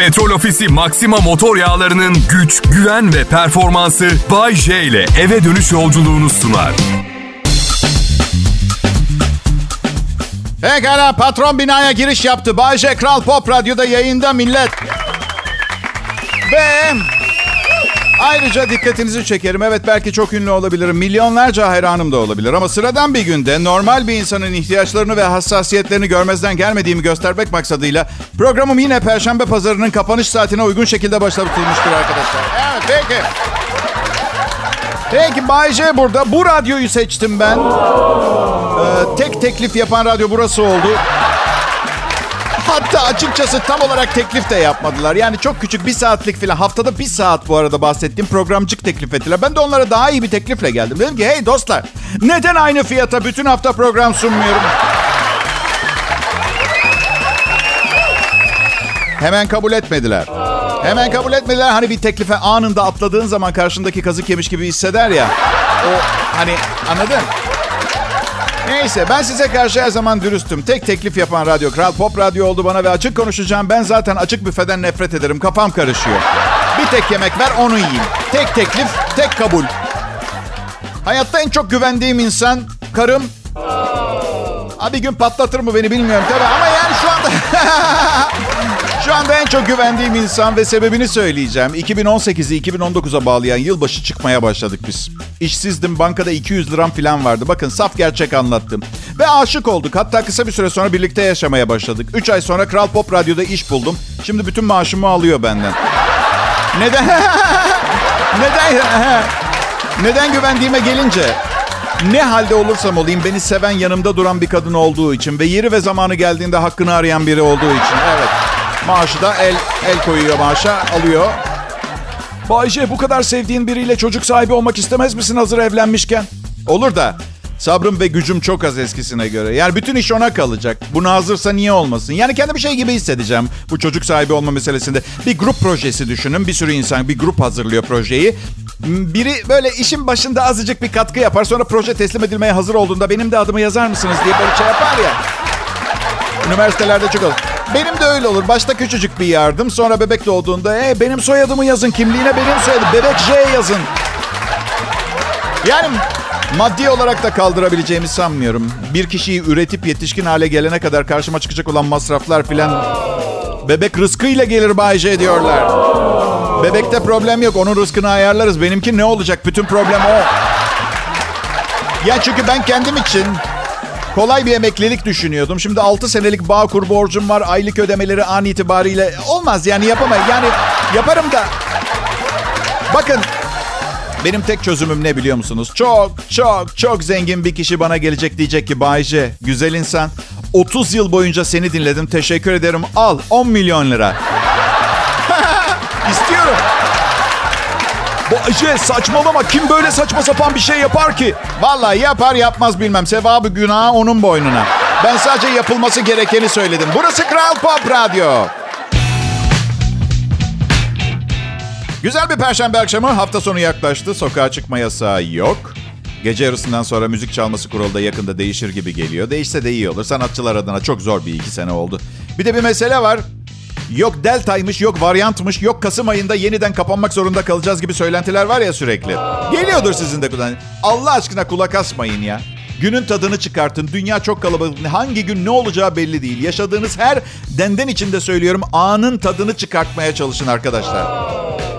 Petrol Ofisi Maxima motor yağlarının güç, güven ve performansı Bay J ile eve dönüş yolculuğunu sunar. Pekala patron binaya giriş yaptı. Bay J Kral Pop Radyo'da yayında millet. Ve ayrıca dikkatinizi çekerim. Evet belki çok ünlü olabilirim. Milyonlarca hayranım da olabilir. Ama sıradan bir günde normal bir insanın ihtiyaçlarını ve hassasiyetlerini görmezden gelmediğimi göstermek maksadıyla programım yine Perşembe pazarının kapanış saatine uygun şekilde başlatılmıştır arkadaşlar. Evet peki. Peki Bay J burada. Bu radyoyu seçtim ben. Ee, tek teklif yapan radyo burası oldu. Hatta açıkçası tam olarak teklif de yapmadılar. Yani çok küçük bir saatlik falan. Haftada bir saat bu arada bahsettiğim programcık teklif ettiler. Ben de onlara daha iyi bir teklifle geldim. Dedim ki hey dostlar neden aynı fiyata bütün hafta program sunmuyorum? Hemen kabul etmediler. Hemen kabul etmediler. Hani bir teklife anında atladığın zaman karşındaki kazık yemiş gibi hisseder ya. O hani anladın? Neyse ben size karşı her zaman dürüstüm. Tek teklif yapan radyo Kral Pop Radyo oldu bana ve açık konuşacağım. Ben zaten açık büfeden nefret ederim. Kafam karışıyor. Bir tek yemek ver onu yiyeyim. Tek teklif, tek kabul. Hayatta en çok güvendiğim insan karım. Abi gün patlatır mı beni bilmiyorum tabii ama yani şu anda... şu anda en çok güvendiğim insan ve sebebini söyleyeceğim. 2018'i 2019'a bağlayan yılbaşı çıkmaya başladık biz. İşsizdim, bankada 200 liram falan vardı. Bakın saf gerçek anlattım. Ve aşık olduk. Hatta kısa bir süre sonra birlikte yaşamaya başladık. 3 ay sonra Kral Pop Radyo'da iş buldum. Şimdi bütün maaşımı alıyor benden. Neden? Neden? Neden güvendiğime gelince ne halde olursam olayım beni seven yanımda duran bir kadın olduğu için ve yeri ve zamanı geldiğinde hakkını arayan biri olduğu için. Evet. Maaşı da el el koyuyor maaşa alıyor. Bayce bu kadar sevdiğin biriyle çocuk sahibi olmak istemez misin hazır evlenmişken? Olur da sabrım ve gücüm çok az eskisine göre. Yani bütün iş ona kalacak. Buna hazırsa niye olmasın? Yani kendi bir şey gibi hissedeceğim bu çocuk sahibi olma meselesinde. Bir grup projesi düşünün. Bir sürü insan bir grup hazırlıyor projeyi. Biri böyle işin başında azıcık bir katkı yapar. Sonra proje teslim edilmeye hazır olduğunda benim de adımı yazar mısınız diye böyle şey yapar ya. Üniversitelerde çok olur. Benim de öyle olur. Başta küçücük bir yardım. Sonra bebek doğduğunda e, benim soyadımı yazın. Kimliğine benim soyadım. Bebek J yazın. Yani maddi olarak da kaldırabileceğimi sanmıyorum. Bir kişiyi üretip yetişkin hale gelene kadar karşıma çıkacak olan masraflar filan... Bebek rızkıyla gelir Bay J diyorlar. Bebekte problem yok. Onun rızkını ayarlarız. Benimki ne olacak? Bütün problem o. Ya çünkü ben kendim için kolay bir emeklilik düşünüyordum. Şimdi 6 senelik bağ kur borcum var. Aylık ödemeleri an itibariyle olmaz yani yapamayız. Yani yaparım da. Bakın benim tek çözümüm ne biliyor musunuz? Çok çok çok zengin bir kişi bana gelecek diyecek ki Bayce güzel insan 30 yıl boyunca seni dinledim teşekkür ederim al 10 milyon lira. İstiyorum. Bayce saçmalama kim böyle saçma sapan bir şey yapar ki? Vallahi yapar yapmaz bilmem sevabı günahı onun boynuna. Ben sadece yapılması gerekeni söyledim. Burası Kral Pop Radyo. Güzel bir perşembe akşamı. Hafta sonu yaklaştı. Sokağa çıkma yasağı yok. Gece yarısından sonra müzik çalması kuralı da yakında değişir gibi geliyor. Değişse de iyi olur. Sanatçılar adına çok zor bir iki sene oldu. Bir de bir mesele var. Yok deltaymış, yok varyantmış, yok Kasım ayında yeniden kapanmak zorunda kalacağız gibi söylentiler var ya sürekli. Geliyordur sizin de kulağın. Allah aşkına kulak asmayın ya. Günün tadını çıkartın. Dünya çok kalabalık. Hangi gün ne olacağı belli değil. Yaşadığınız her denden içinde söylüyorum anın tadını çıkartmaya çalışın arkadaşlar.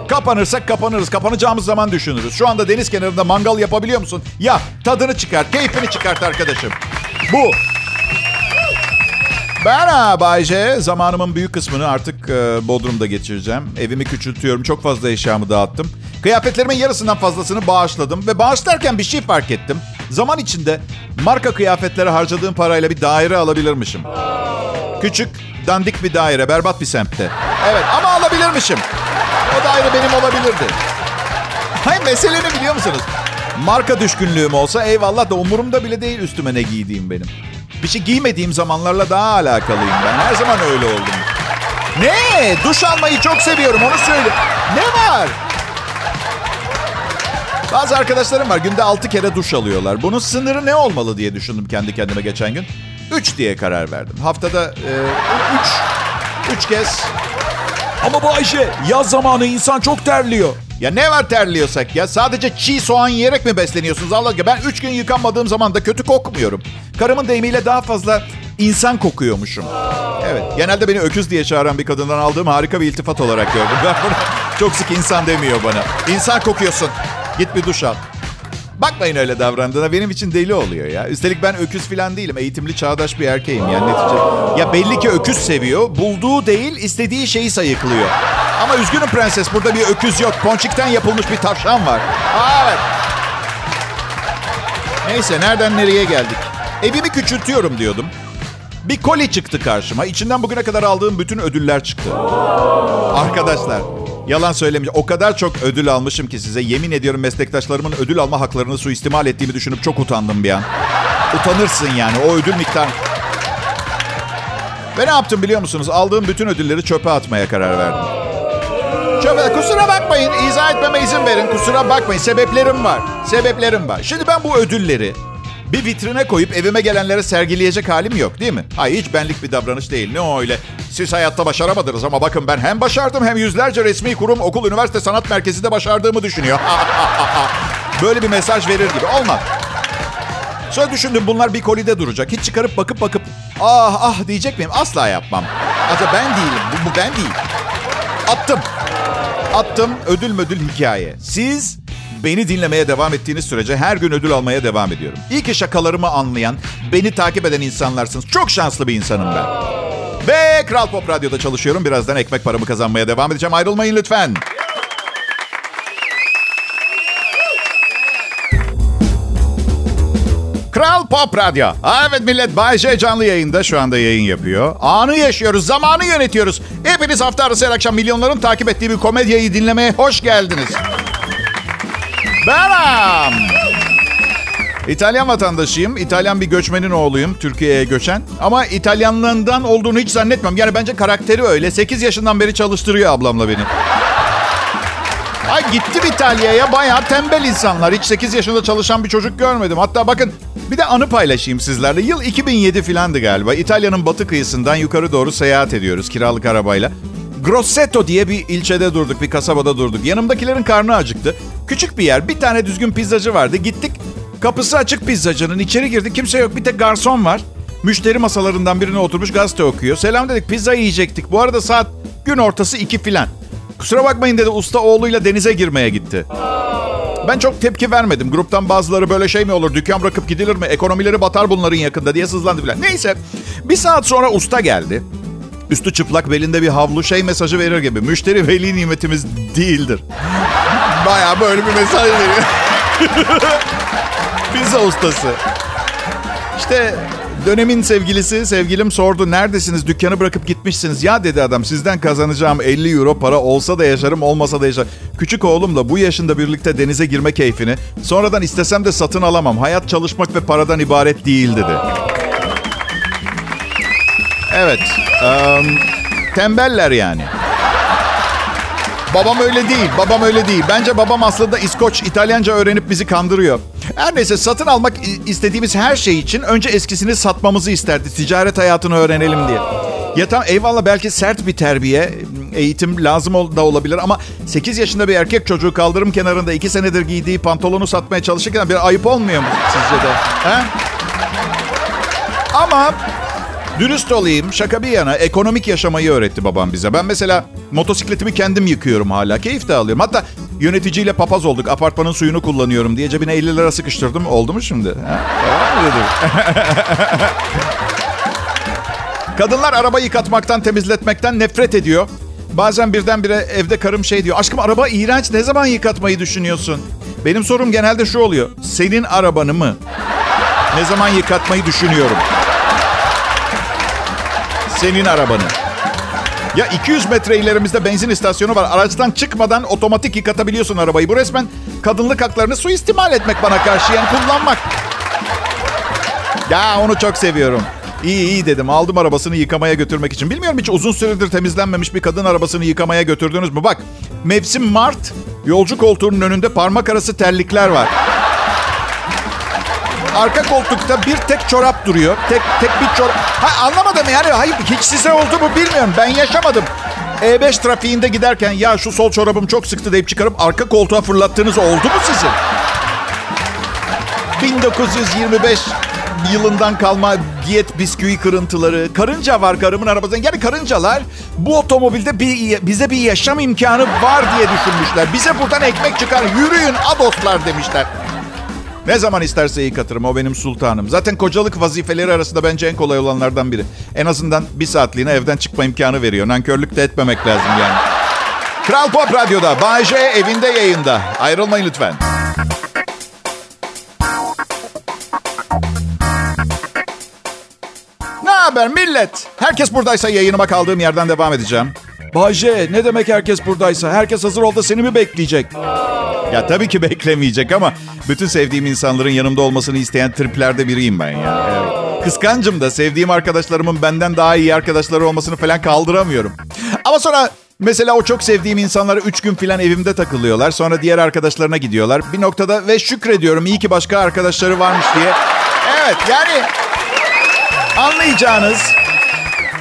Kapanırsak kapanırız. Kapanacağımız zaman düşünürüz. Şu anda deniz kenarında mangal yapabiliyor musun? Ya tadını çıkart, keyfini çıkart arkadaşım. Bu. Ben Bayce. Zamanımın büyük kısmını artık e, Bodrum'da geçireceğim. Evimi küçültüyorum. Çok fazla eşyamı dağıttım. Kıyafetlerimin yarısından fazlasını bağışladım. Ve bağışlarken bir şey fark ettim. Zaman içinde marka kıyafetlere harcadığım parayla bir daire alabilirmişim. Küçük, dandik bir daire. Berbat bir semtte. Evet ama alabilirmişim. O daire benim olabilirdi. Hayır mesele ne biliyor musunuz? Marka düşkünlüğüm olsa eyvallah da umurumda bile değil üstüme ne giydiğim benim. Bir şey giymediğim zamanlarla daha alakalıyım ben. Her zaman öyle oldum. Ne? Duş almayı çok seviyorum onu söyle. Ne var? Bazı arkadaşlarım var günde 6 kere duş alıyorlar. Bunun sınırı ne olmalı diye düşündüm kendi kendime geçen gün. 3 diye karar verdim. Haftada 3 e, 3 kez Ama Bayşe yaz zamanı insan çok terliyor. Ya ne var terliyorsak ya? Sadece çiğ soğan yiyerek mi besleniyorsunuz Allah aşkına? Ben üç gün yıkanmadığım zaman da kötü kokmuyorum. Karımın deyimiyle daha fazla insan kokuyormuşum. Evet. Genelde beni öküz diye çağıran bir kadından aldığım harika bir iltifat olarak gördüm. Ben bunu çok sık insan demiyor bana. İnsan kokuyorsun. Git bir duş al. Bakmayın öyle davrandığına benim için deli oluyor ya. Üstelik ben öküz falan değilim. Eğitimli çağdaş bir erkeğim yani netice. Ya belli ki öküz seviyor. Bulduğu değil istediği şeyi sayıklıyor. Ama üzgünüm prenses burada bir öküz yok. Ponçikten yapılmış bir tavşan var. Aa, evet. Neyse nereden nereye geldik? Evimi küçültüyorum diyordum. Bir koli çıktı karşıma. İçinden bugüne kadar aldığım bütün ödüller çıktı. Arkadaşlar yalan söylemeyeceğim. O kadar çok ödül almışım ki size. Yemin ediyorum meslektaşlarımın ödül alma haklarını suistimal ettiğimi düşünüp çok utandım bir an. Utanırsın yani o ödül miktarı. Ve ne yaptım biliyor musunuz? Aldığım bütün ödülleri çöpe atmaya karar verdim. Çöpe, kusura bakmayın. izah etmeme izin verin. Kusura bakmayın. Sebeplerim var. Sebeplerim var. Şimdi ben bu ödülleri bir vitrine koyup evime gelenlere sergileyecek halim yok değil mi? Hayır hiç benlik bir davranış değil. Ne o öyle? Siz hayatta başaramadınız ama bakın ben hem başardım hem yüzlerce resmi kurum, okul, üniversite, sanat merkezinde başardığımı düşünüyor. Böyle bir mesaj verir gibi. Olmaz. Sonra düşündüm bunlar bir kolide duracak. Hiç çıkarıp bakıp bakıp ah ah diyecek miyim? Asla yapmam. Acaba ben değilim. Bu, bu ben değil. Attım. Attım ödül mödül hikaye. Siz beni dinlemeye devam ettiğiniz sürece her gün ödül almaya devam ediyorum. İyi ki şakalarımı anlayan, beni takip eden insanlarsınız. Çok şanslı bir insanım ben. Ve Kral Pop Radyo'da çalışıyorum. Birazdan ekmek paramı kazanmaya devam edeceğim. Ayrılmayın lütfen. Kral Pop Radyo. Evet millet Bay J canlı yayında şu anda yayın yapıyor. Anı yaşıyoruz, zamanı yönetiyoruz. Hepiniz hafta arası her akşam milyonların takip ettiği bir komedyayı dinlemeye hoş geldiniz. Benim. İtalyan vatandaşıyım. İtalyan bir göçmenin oğluyum. Türkiye'ye göçen. Ama İtalyanlığından olduğunu hiç zannetmem. Yani bence karakteri öyle. 8 yaşından beri çalıştırıyor ablamla beni. Ay gittim İtalya'ya bayağı tembel insanlar. Hiç 8 yaşında çalışan bir çocuk görmedim. Hatta bakın bir de anı paylaşayım sizlerle. Yıl 2007 filandı galiba. İtalya'nın batı kıyısından yukarı doğru seyahat ediyoruz kiralık arabayla. Grosseto diye bir ilçede durduk, bir kasabada durduk. Yanımdakilerin karnı acıktı. Küçük bir yer, bir tane düzgün pizzacı vardı. Gittik, kapısı açık pizzacının. içeri girdik, kimse yok. Bir tek garson var. Müşteri masalarından birine oturmuş gazete okuyor. Selam dedik, pizza yiyecektik. Bu arada saat gün ortası iki filan. Kusura bakmayın dedi, usta oğluyla denize girmeye gitti. Ben çok tepki vermedim. Gruptan bazıları böyle şey mi olur, dükkan bırakıp gidilir mi, ekonomileri batar bunların yakında diye sızlandı filan. Neyse, bir saat sonra usta geldi. Üstü çıplak belinde bir havlu şey mesajı verir gibi. Müşteri veli nimetimiz değildir. Baya böyle bir mesaj veriyor. Pizza ustası. İşte dönemin sevgilisi sevgilim sordu. Neredesiniz? Dükkanı bırakıp gitmişsiniz. Ya dedi adam sizden kazanacağım 50 euro para olsa da yaşarım olmasa da yaşarım. Küçük oğlumla bu yaşında birlikte denize girme keyfini sonradan istesem de satın alamam. Hayat çalışmak ve paradan ibaret değil dedi. Evet. Um, tembeller yani. Babam öyle değil. Babam öyle değil. Bence babam aslında İskoç, İtalyanca öğrenip bizi kandırıyor. Her neyse satın almak istediğimiz her şey için önce eskisini satmamızı isterdi. Ticaret hayatını öğrenelim diye. Ya tam eyvallah belki sert bir terbiye, eğitim lazım da olabilir ama 8 yaşında bir erkek çocuğu kaldırım kenarında 2 senedir giydiği pantolonu satmaya çalışırken bir ayıp olmuyor mu sizce de? He? Ama Dürüst olayım, şaka bir yana ekonomik yaşamayı öğretti babam bize. Ben mesela motosikletimi kendim yıkıyorum hala. Keyif de alıyorum. Hatta yöneticiyle papaz olduk. Apartmanın suyunu kullanıyorum diye cebine 50 lira sıkıştırdım. Oldu mu şimdi? Kadınlar araba yıkatmaktan, temizletmekten nefret ediyor. Bazen birdenbire evde karım şey diyor. Aşkım araba iğrenç. Ne zaman yıkatmayı düşünüyorsun? Benim sorum genelde şu oluyor. Senin arabanı mı? Ne zaman yıkatmayı düşünüyorum? Senin arabanı. Ya 200 metre ilerimizde benzin istasyonu var. Araçtan çıkmadan otomatik yıkatabiliyorsun arabayı. Bu resmen kadınlık haklarını suistimal etmek bana karşı. Yani kullanmak. Ya onu çok seviyorum. İyi iyi dedim. Aldım arabasını yıkamaya götürmek için. Bilmiyorum hiç uzun süredir temizlenmemiş bir kadın arabasını yıkamaya götürdünüz mü? Bak mevsim Mart. Yolcu koltuğunun önünde parmak arası terlikler var. Arka koltukta bir tek çorap duruyor. Tek tek bir çorap. Ha anlamadım yani. Hayır hiç size oldu mu bilmiyorum. Ben yaşamadım. E5 trafiğinde giderken ya şu sol çorabım çok sıktı deyip çıkarıp arka koltuğa fırlattığınız oldu mu sizin? 1925 yılından kalma diyet bisküvi kırıntıları. Karınca var karımın arabasında. Yani karıncalar bu otomobilde bir, bize bir yaşam imkanı var diye düşünmüşler. Bize buradan ekmek çıkar. Yürüyün adoslar demişler. Ne zaman isterse yıkatırım. O benim sultanım. Zaten kocalık vazifeleri arasında bence en kolay olanlardan biri. En azından bir saatliğine evden çıkma imkanı veriyor. Nankörlük de etmemek lazım yani. Kral Pop Radyo'da J evinde yayında. Ayrılmayın lütfen. Ne haber millet? Herkes buradaysa yayınıma kaldığım yerden devam edeceğim. Bayce ne demek herkes buradaysa? Herkes hazır ol da seni mi bekleyecek? Ya tabii ki beklemeyecek ama bütün sevdiğim insanların yanımda olmasını isteyen triplerde biriyim ben ya. Evet. Kıskancım da sevdiğim arkadaşlarımın benden daha iyi arkadaşları olmasını falan kaldıramıyorum. Ama sonra mesela o çok sevdiğim insanlar 3 gün falan evimde takılıyorlar. Sonra diğer arkadaşlarına gidiyorlar. Bir noktada ve şükrediyorum iyi ki başka arkadaşları varmış diye. Evet yani anlayacağınız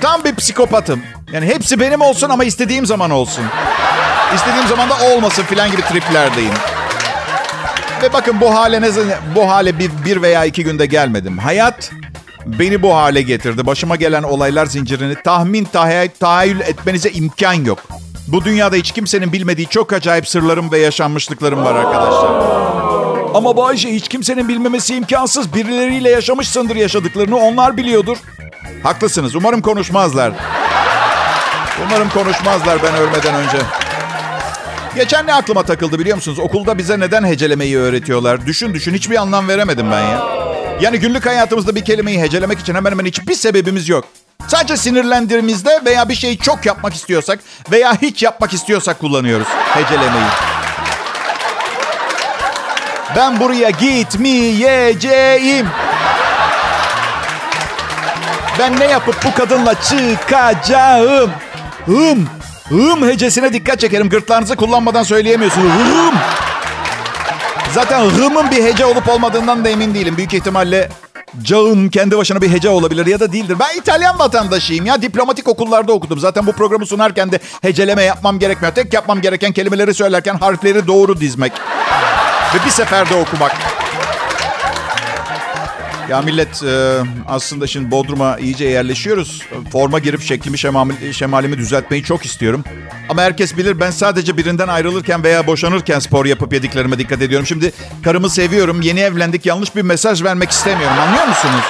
tam bir psikopatım. Yani hepsi benim olsun ama istediğim zaman olsun. İstediğim zaman da olmasın filan gibi triplerdeyim. Ve bakın bu hale ne bu hale bir, bir veya iki günde gelmedim. Hayat beni bu hale getirdi. Başıma gelen olaylar zincirini tahmin tahayyül, tahayyül etmenize imkan yok. Bu dünyada hiç kimsenin bilmediği çok acayip sırlarım ve yaşanmışlıklarım var arkadaşlar. Ama Bayce hiç kimsenin bilmemesi imkansız. Birileriyle yaşamışsındır yaşadıklarını. Onlar biliyordur. Haklısınız. Umarım konuşmazlar. Umarım konuşmazlar ben ölmeden önce. Geçen ne aklıma takıldı biliyor musunuz? Okulda bize neden hecelemeyi öğretiyorlar? Düşün düşün hiçbir anlam veremedim ben ya. Yani günlük hayatımızda bir kelimeyi hecelemek için hemen hemen hiçbir sebebimiz yok. Sadece sinirlendiğimizde veya bir şeyi çok yapmak istiyorsak veya hiç yapmak istiyorsak kullanıyoruz hecelemeyi. Ben buraya gitmeyeceğim. Ben ne yapıp bu kadınla çıkacağım? Hım. Hım hecesine dikkat çekerim. Gırtlağınızı kullanmadan söyleyemiyorsunuz. Hım. Zaten hımın bir hece olup olmadığından da emin değilim. Büyük ihtimalle cağım kendi başına bir hece olabilir ya da değildir. Ben İtalyan vatandaşıyım ya. Diplomatik okullarda okudum. Zaten bu programı sunarken de heceleme yapmam gerekmiyor. Tek yapmam gereken kelimeleri söylerken harfleri doğru dizmek. Ve bir seferde okumak. Ya millet e, aslında şimdi Bodrum'a iyice yerleşiyoruz. Forma girip şeklimi şemali, şemalimi düzeltmeyi çok istiyorum. Ama herkes bilir ben sadece birinden ayrılırken veya boşanırken spor yapıp yediklerime dikkat ediyorum. Şimdi karımı seviyorum, yeni evlendik, yanlış bir mesaj vermek istemiyorum. Anlıyor musunuz?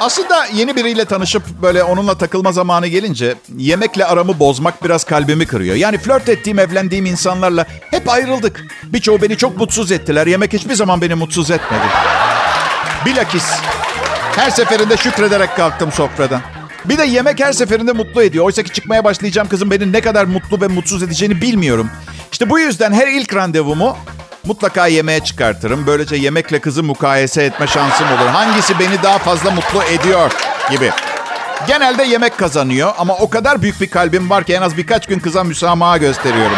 Aslında yeni biriyle tanışıp böyle onunla takılma zamanı gelince yemekle aramı bozmak biraz kalbimi kırıyor. Yani flört ettiğim, evlendiğim insanlarla hep ayrıldık. Birçoğu beni çok mutsuz ettiler. Yemek hiçbir zaman beni mutsuz etmedi. Bilakis her seferinde şükrederek kalktım sofradan. Bir de yemek her seferinde mutlu ediyor. Oysa ki çıkmaya başlayacağım kızın beni ne kadar mutlu ve mutsuz edeceğini bilmiyorum. İşte bu yüzden her ilk randevumu Mutlaka yemeğe çıkartırım. Böylece yemekle kızı mukayese etme şansım olur. Hangisi beni daha fazla mutlu ediyor gibi. Genelde yemek kazanıyor ama o kadar büyük bir kalbim var ki en az birkaç gün kıza müsamaha gösteriyorum.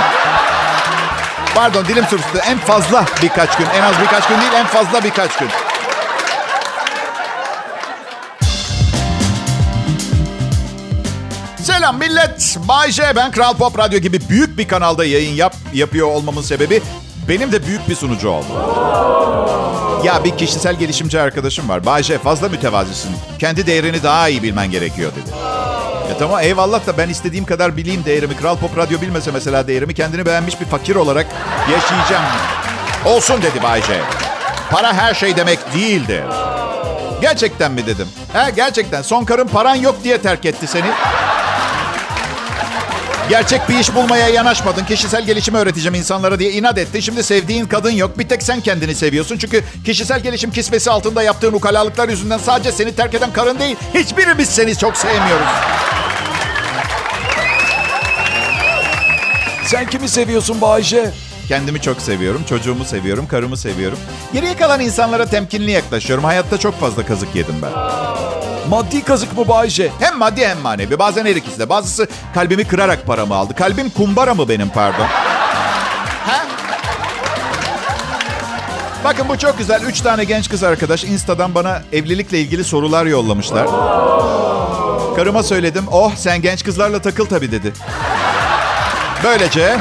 Pardon dilim sürçtü. En fazla birkaç gün. En az birkaç gün değil en fazla birkaç gün. Selam millet. Bay J. Ben Kral Pop Radyo gibi büyük bir kanalda yayın yap, yapıyor olmamın sebebi benim de büyük bir sunucu oldu. Ya bir kişisel gelişimci arkadaşım var. Bayce fazla mütevazisin. Kendi değerini daha iyi bilmen gerekiyor dedi. Ya tamam eyvallah da ben istediğim kadar bileyim değerimi. Kral Pop Radyo bilmese mesela değerimi kendini beğenmiş bir fakir olarak yaşayacağım. Olsun dedi Bayce. Para her şey demek değildir. Gerçekten mi dedim. He gerçekten son karın paran yok diye terk etti seni. Gerçek bir iş bulmaya yanaşmadın. Kişisel gelişimi öğreteceğim insanlara diye inat etti. Şimdi sevdiğin kadın yok. Bir tek sen kendini seviyorsun. Çünkü kişisel gelişim kisvesi altında yaptığın ukalalıklar yüzünden sadece seni terk eden karın değil. Hiçbirimiz seni çok sevmiyoruz. Sen kimi seviyorsun Bayce? Kendimi çok seviyorum, çocuğumu seviyorum, karımı seviyorum. Geriye kalan insanlara temkinli yaklaşıyorum. Hayatta çok fazla kazık yedim ben. Maddi kazık mı Bayce? Hem maddi hem manevi. Bazen her ikisi de. Bazısı kalbimi kırarak paramı aldı. Kalbim kumbara mı benim pardon? ha? Bakın bu çok güzel. Üç tane genç kız arkadaş Insta'dan bana evlilikle ilgili sorular yollamışlar. Karıma söyledim. Oh sen genç kızlarla takıl tabii dedi. Böylece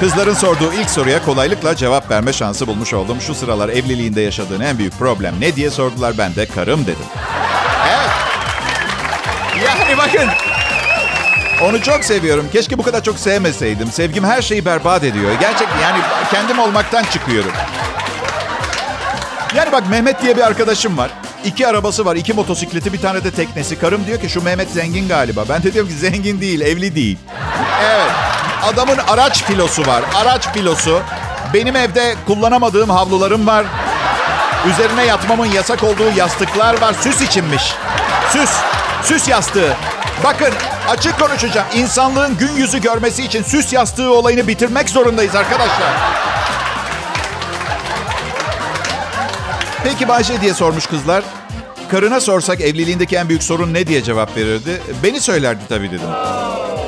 kızların sorduğu ilk soruya kolaylıkla cevap verme şansı bulmuş oldum. Şu sıralar evliliğinde yaşadığın en büyük problem ne diye sordular. Ben de karım dedim. Bakın. Onu çok seviyorum. Keşke bu kadar çok sevmeseydim. Sevgim her şeyi berbat ediyor. Gerçekten yani kendim olmaktan çıkıyorum. Yani bak Mehmet diye bir arkadaşım var. İki arabası var, iki motosikleti, bir tane de teknesi. Karım diyor ki şu Mehmet zengin galiba. Ben de diyorum ki zengin değil, evli değil. Evet. Adamın araç filosu var. Araç filosu. Benim evde kullanamadığım havlularım var. Üzerine yatmamın yasak olduğu yastıklar var. Süs içinmiş. Süs. Süs yastığı. Bakın açık konuşacağım. İnsanlığın gün yüzü görmesi için süs yastığı olayını bitirmek zorundayız arkadaşlar. Peki Bayce diye sormuş kızlar. Karına sorsak evliliğindeki en büyük sorun ne diye cevap verirdi? Beni söylerdi tabii dedim.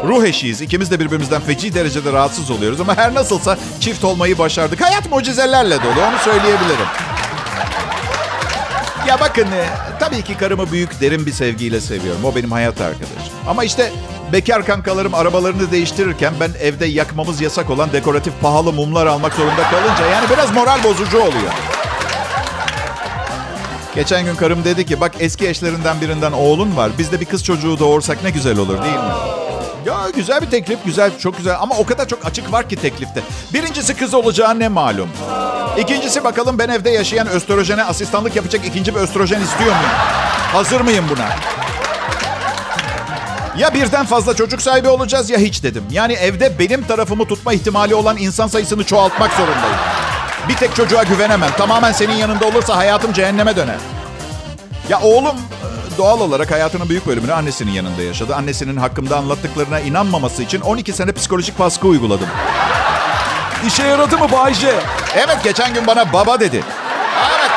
Ruh eşiyiz. İkimiz de birbirimizden feci derecede rahatsız oluyoruz. Ama her nasılsa çift olmayı başardık. Hayat mucizelerle dolu onu söyleyebilirim. Ya bakın e, tabii ki karımı büyük derin bir sevgiyle seviyorum. O benim hayat arkadaşım. Ama işte bekar kankalarım arabalarını değiştirirken ben evde yakmamız yasak olan dekoratif pahalı mumlar almak zorunda kalınca yani biraz moral bozucu oluyor. Geçen gün karım dedi ki bak eski eşlerinden birinden oğlun var. Biz de bir kız çocuğu doğursak ne güzel olur değil mi? Ya güzel bir teklif, güzel, çok güzel. Ama o kadar çok açık var ki teklifte. Birincisi kız olacağı ne malum. İkincisi bakalım ben evde yaşayan östrojene asistanlık yapacak ikinci bir östrojen istiyor muyum? Hazır mıyım buna? Ya birden fazla çocuk sahibi olacağız ya hiç dedim. Yani evde benim tarafımı tutma ihtimali olan insan sayısını çoğaltmak zorundayım. Bir tek çocuğa güvenemem. Tamamen senin yanında olursa hayatım cehenneme döner. Ya oğlum doğal olarak hayatının büyük bölümünü annesinin yanında yaşadı. Annesinin hakkımda anlattıklarına inanmaması için 12 sene psikolojik baskı uyguladım. İşe yaradı mı Bayce? Evet geçen gün bana baba dedi. Evet.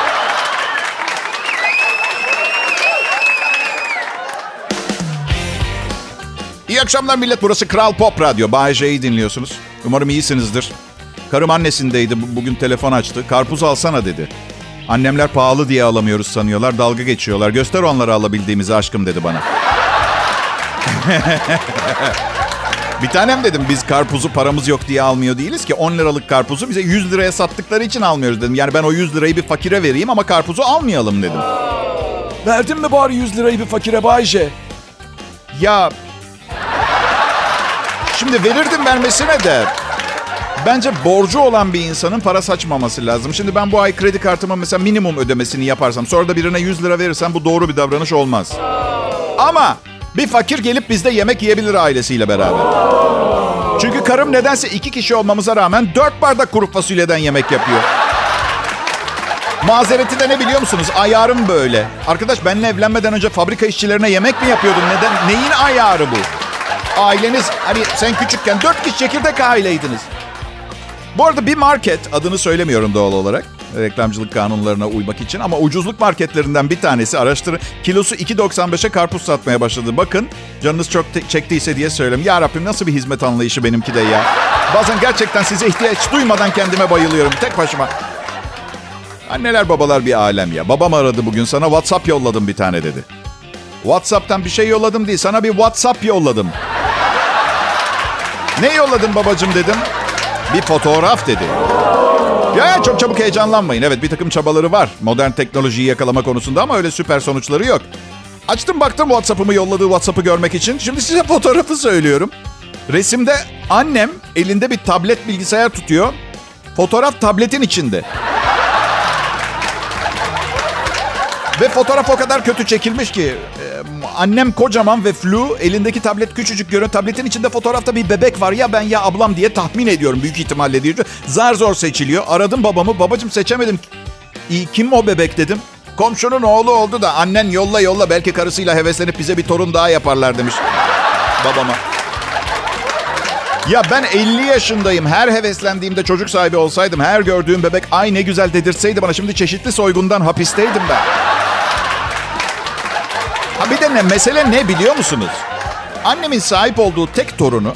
İyi akşamlar millet. Burası Kral Pop Radyo. Bay J'yi dinliyorsunuz. Umarım iyisinizdir. Karım annesindeydi. Bugün telefon açtı. Karpuz alsana dedi. Annemler pahalı diye alamıyoruz sanıyorlar. Dalga geçiyorlar. Göster onlara alabildiğimizi aşkım dedi bana. Bir tanem dedim biz karpuzu paramız yok diye almıyor değiliz ki. 10 liralık karpuzu bize 100 liraya sattıkları için almıyoruz dedim. Yani ben o 100 lirayı bir fakire vereyim ama karpuzu almayalım dedim. Verdin mi bari 100 lirayı bir fakire Bayce? Ya şimdi verirdim vermesine de bence borcu olan bir insanın para saçmaması lazım. Şimdi ben bu ay kredi kartıma mesela minimum ödemesini yaparsam sonra da birine 100 lira verirsem bu doğru bir davranış olmaz. Ama bir fakir gelip bizde yemek yiyebilir ailesiyle beraber. Çünkü karım nedense iki kişi olmamıza rağmen dört bardak kuru fasulyeden yemek yapıyor. Mazereti de ne biliyor musunuz? Ayarım böyle. Arkadaş benimle evlenmeden önce fabrika işçilerine yemek mi yapıyordun? Neden? Neyin ayarı bu? Aileniz hani sen küçükken dört kişi çekirdek aileydiniz. Bu arada bir market, adını söylemiyorum doğal olarak. Reklamcılık kanunlarına uymak için ama ucuzluk marketlerinden bir tanesi araştırın. Kilosu 2.95'e karpuz satmaya başladı. Bakın canınız çok çektiyse diye söyleyeyim. Ya Rabbim nasıl bir hizmet anlayışı benimki de ya. Bazen gerçekten size ihtiyaç duymadan kendime bayılıyorum tek başıma. Anneler babalar bir alem ya. Babam aradı bugün sana WhatsApp yolladım bir tane dedi. WhatsApp'tan bir şey yolladım değil sana bir WhatsApp yolladım. Ne yolladın babacım dedim. Bir fotoğraf dedi. Ya çok çabuk heyecanlanmayın. Evet bir takım çabaları var modern teknolojiyi yakalama konusunda ama öyle süper sonuçları yok. Açtım baktım WhatsApp'ımı yolladığı WhatsApp'ı görmek için. Şimdi size fotoğrafı söylüyorum. Resimde annem elinde bir tablet bilgisayar tutuyor. Fotoğraf tabletin içinde. Ve fotoğraf o kadar kötü çekilmiş ki annem kocaman ve flu, elindeki tablet küçücük görüyor. Tabletin içinde fotoğrafta bir bebek var ya ben ya ablam diye tahmin ediyorum büyük ihtimalle diyor. Zar zor seçiliyor. Aradım babamı. Babacım seçemedim. İyi, kim o bebek dedim. Komşunun oğlu oldu da annen yolla yolla belki karısıyla heveslenip bize bir torun daha yaparlar demiş babama. Ya ben 50 yaşındayım. Her heveslendiğimde çocuk sahibi olsaydım, her gördüğüm bebek ay ne güzel dedirseydi bana. Şimdi çeşitli soygundan hapisteydim ben. Bir de ne, mesele ne biliyor musunuz? Annemin sahip olduğu tek torunu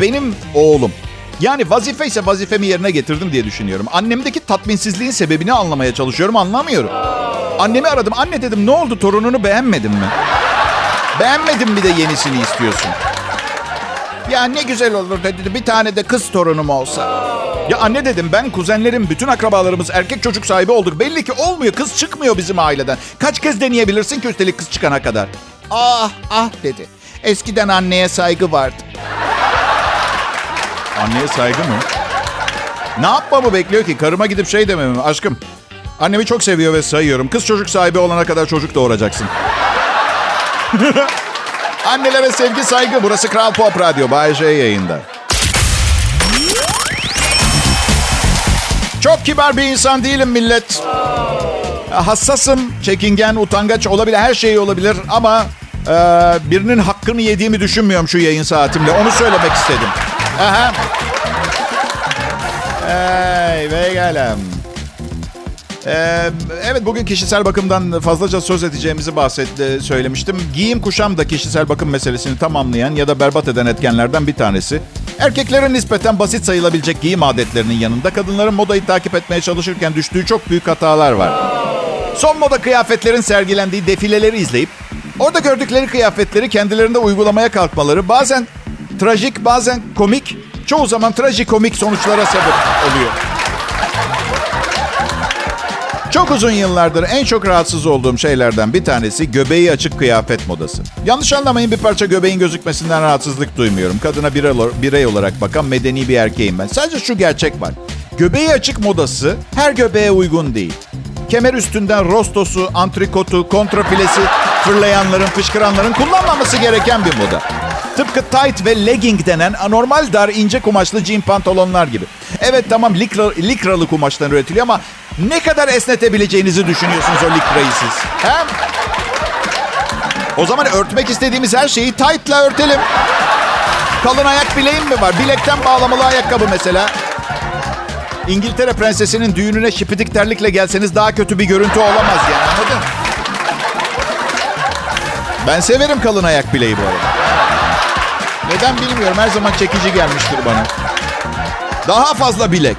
benim oğlum. Yani vazife ise vazifemi yerine getirdim diye düşünüyorum. Annemdeki tatminsizliğin sebebini anlamaya çalışıyorum, anlamıyorum. Annemi aradım. Anne dedim ne oldu torununu beğenmedin mi? Beğenmedin mi de yenisini istiyorsun? Ya ne güzel olur dedi. Bir tane de kız torunum olsa. Ya anne dedim ben kuzenlerim bütün akrabalarımız erkek çocuk sahibi olduk. Belli ki olmuyor kız çıkmıyor bizim aileden. Kaç kez deneyebilirsin ki üstelik kız çıkana kadar. Ah ah dedi. Eskiden anneye saygı vardı. Anneye saygı mı? Ne yapmamı bekliyor ki? Karıma gidip şey dememi. Aşkım annemi çok seviyor ve sayıyorum. Kız çocuk sahibi olana kadar çocuk doğuracaksın. Annelere sevgi saygı. Burası Kral Pop Radyo. Bay J yayında. Çok kibar bir insan değilim millet. Hassasım, çekingen, utangaç olabilir. Her şey olabilir ama e, birinin hakkını yediğimi düşünmüyorum şu yayın saatimle. Onu söylemek istedim. Aha. Hey, ve gelem. Ee, evet bugün kişisel bakımdan fazlaca söz edeceğimizi bahsetti, söylemiştim. Giyim kuşam da kişisel bakım meselesini tamamlayan ya da berbat eden etkenlerden bir tanesi. Erkeklerin nispeten basit sayılabilecek giyim adetlerinin yanında kadınların modayı takip etmeye çalışırken düştüğü çok büyük hatalar var. Son moda kıyafetlerin sergilendiği defileleri izleyip orada gördükleri kıyafetleri kendilerinde uygulamaya kalkmaları bazen trajik bazen komik çoğu zaman trajikomik sonuçlara sebep oluyor. Çok uzun yıllardır en çok rahatsız olduğum şeylerden bir tanesi göbeği açık kıyafet modası. Yanlış anlamayın bir parça göbeğin gözükmesinden rahatsızlık duymuyorum. Kadına birey olarak bakan medeni bir erkeğim ben. Sadece şu gerçek var. Göbeği açık modası her göbeğe uygun değil. Kemer üstünden rostosu, antrikotu, kontrafilesi fırlayanların, fışkıranların kullanmaması gereken bir moda. Tıpkı tight ve legging denen anormal dar ince kumaşlı jean pantolonlar gibi. Evet tamam likra, likralı kumaştan üretiliyor ama ne kadar esnetebileceğinizi düşünüyorsunuz o likrayı siz? He? O zaman örtmek istediğimiz her şeyi tight'la örtelim. Kalın ayak bileğim mi var? Bilekten bağlamalı ayakkabı mesela. İngiltere prensesinin düğününe şipidik terlikle gelseniz daha kötü bir görüntü olamaz yani anladın? Ben severim kalın ayak bileği bu arada. Neden bilmiyorum her zaman çekici gelmiştir bana. Daha fazla bilek.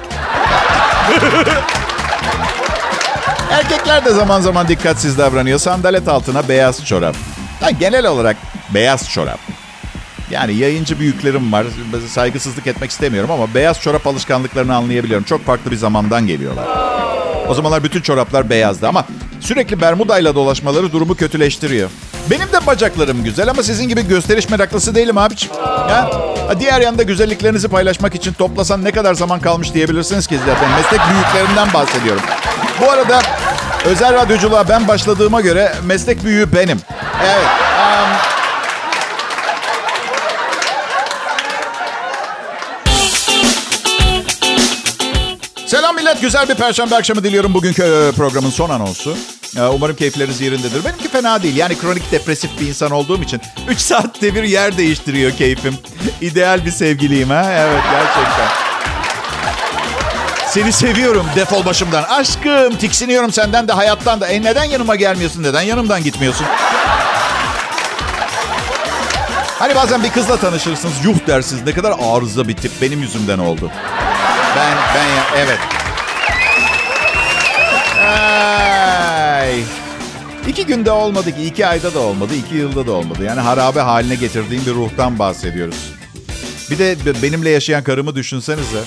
Erkekler de zaman zaman dikkatsiz davranıyor. Sandalet altına beyaz çorap. Yani genel olarak beyaz çorap. Yani yayıncı büyüklerim var. Saygısızlık etmek istemiyorum ama beyaz çorap alışkanlıklarını anlayabiliyorum. Çok farklı bir zamandan geliyorlar. O zamanlar bütün çoraplar beyazdı ama sürekli bermudayla dolaşmaları durumu kötüleştiriyor. Benim de bacaklarım güzel ama sizin gibi gösteriş meraklısı değilim abiciğim. Ya? Diğer yanda güzelliklerinizi paylaşmak için toplasan ne kadar zaman kalmış diyebilirsiniz ki zaten. Meslek büyüklerinden bahsediyorum. Bu arada özel radyoculuğa ben başladığıma göre meslek büyüğü benim. Evet. Um... Selam millet. Güzel bir perşembe akşamı diliyorum bugünkü programın son anonsu. Umarım keyifleriniz yerindedir. Benimki fena değil. Yani kronik depresif bir insan olduğum için 3 saatte bir yer değiştiriyor keyfim. İdeal bir sevgiliyim ha. Evet gerçekten. Seni seviyorum defol başımdan. Aşkım tiksiniyorum senden de hayattan da. E neden yanıma gelmiyorsun? Neden yanımdan gitmiyorsun? Hani bazen bir kızla tanışırsınız. Yuh dersiniz. Ne kadar arıza bir tip. Benim yüzümden oldu. Ben, ben ya, evet. Ay. İki günde olmadı ki, iki ayda da olmadı, iki yılda da olmadı. Yani harabe haline getirdiğim bir ruhtan bahsediyoruz. Bir de benimle yaşayan karımı düşünsenize.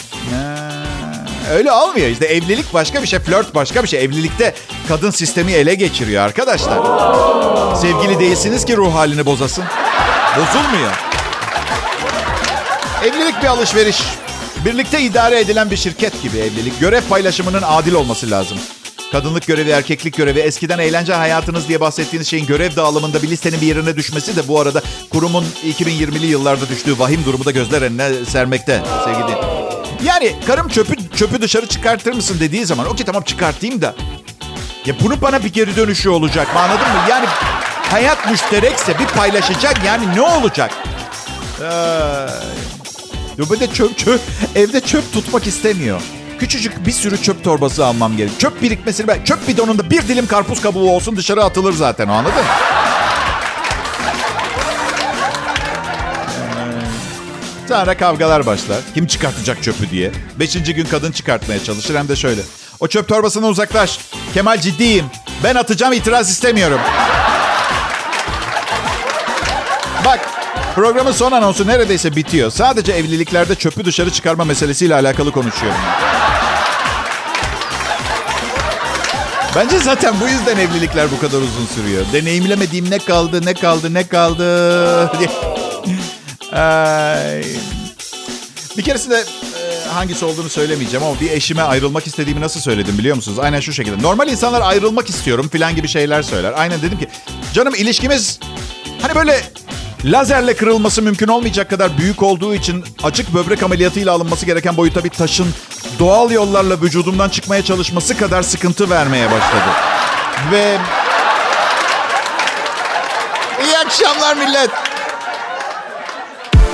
Öyle olmuyor işte evlilik başka bir şey, flört başka bir şey. Evlilikte kadın sistemi ele geçiriyor arkadaşlar. Sevgili değilsiniz ki ruh halini bozasın. Bozulmuyor. Evlilik bir alışveriş. Birlikte idare edilen bir şirket gibi evlilik. Görev paylaşımının adil olması lazım. Kadınlık görevi, erkeklik görevi, eskiden eğlence hayatınız diye bahsettiğiniz şeyin görev dağılımında bir listenin bir yerine düşmesi de bu arada kurumun 2020'li yıllarda düştüğü vahim durumu da gözler önüne sermekte sevgili. Yani karım çöpü çöpü dışarı çıkartır mısın dediği zaman okey tamam çıkartayım da ya bunu bana bir geri dönüşü olacak mı anladın mı? Yani hayat müşterekse bir paylaşacak yani ne olacak? Ee, böyle çöp çöp evde çöp tutmak istemiyor. Küçücük bir sürü çöp torbası almam gerek. Çöp birikmesini ben çöp bidonunda bir dilim karpuz kabuğu olsun dışarı atılır zaten o anladın? Ee, sonra kavgalar başlar. Kim çıkartacak çöpü diye. Beşinci gün kadın çıkartmaya çalışır hem de şöyle. O çöp torbasına uzaklaş. Kemal ciddiyim. Ben atacağım itiraz istemiyorum. Programın son anonsu neredeyse bitiyor. Sadece evliliklerde çöpü dışarı çıkarma meselesiyle alakalı konuşuyorum. Bence zaten bu yüzden evlilikler bu kadar uzun sürüyor. Deneyimlemediğim ne kaldı, ne kaldı, ne kaldı. Ay. Bir keresinde e, hangisi olduğunu söylemeyeceğim ama bir eşime ayrılmak istediğimi nasıl söyledim biliyor musunuz? Aynen şu şekilde. Normal insanlar ayrılmak istiyorum falan gibi şeyler söyler. Aynen dedim ki canım ilişkimiz hani böyle lazerle kırılması mümkün olmayacak kadar büyük olduğu için açık böbrek ameliyatıyla alınması gereken boyuta bir taşın doğal yollarla vücudumdan çıkmaya çalışması kadar sıkıntı vermeye başladı. Ve iyi akşamlar millet.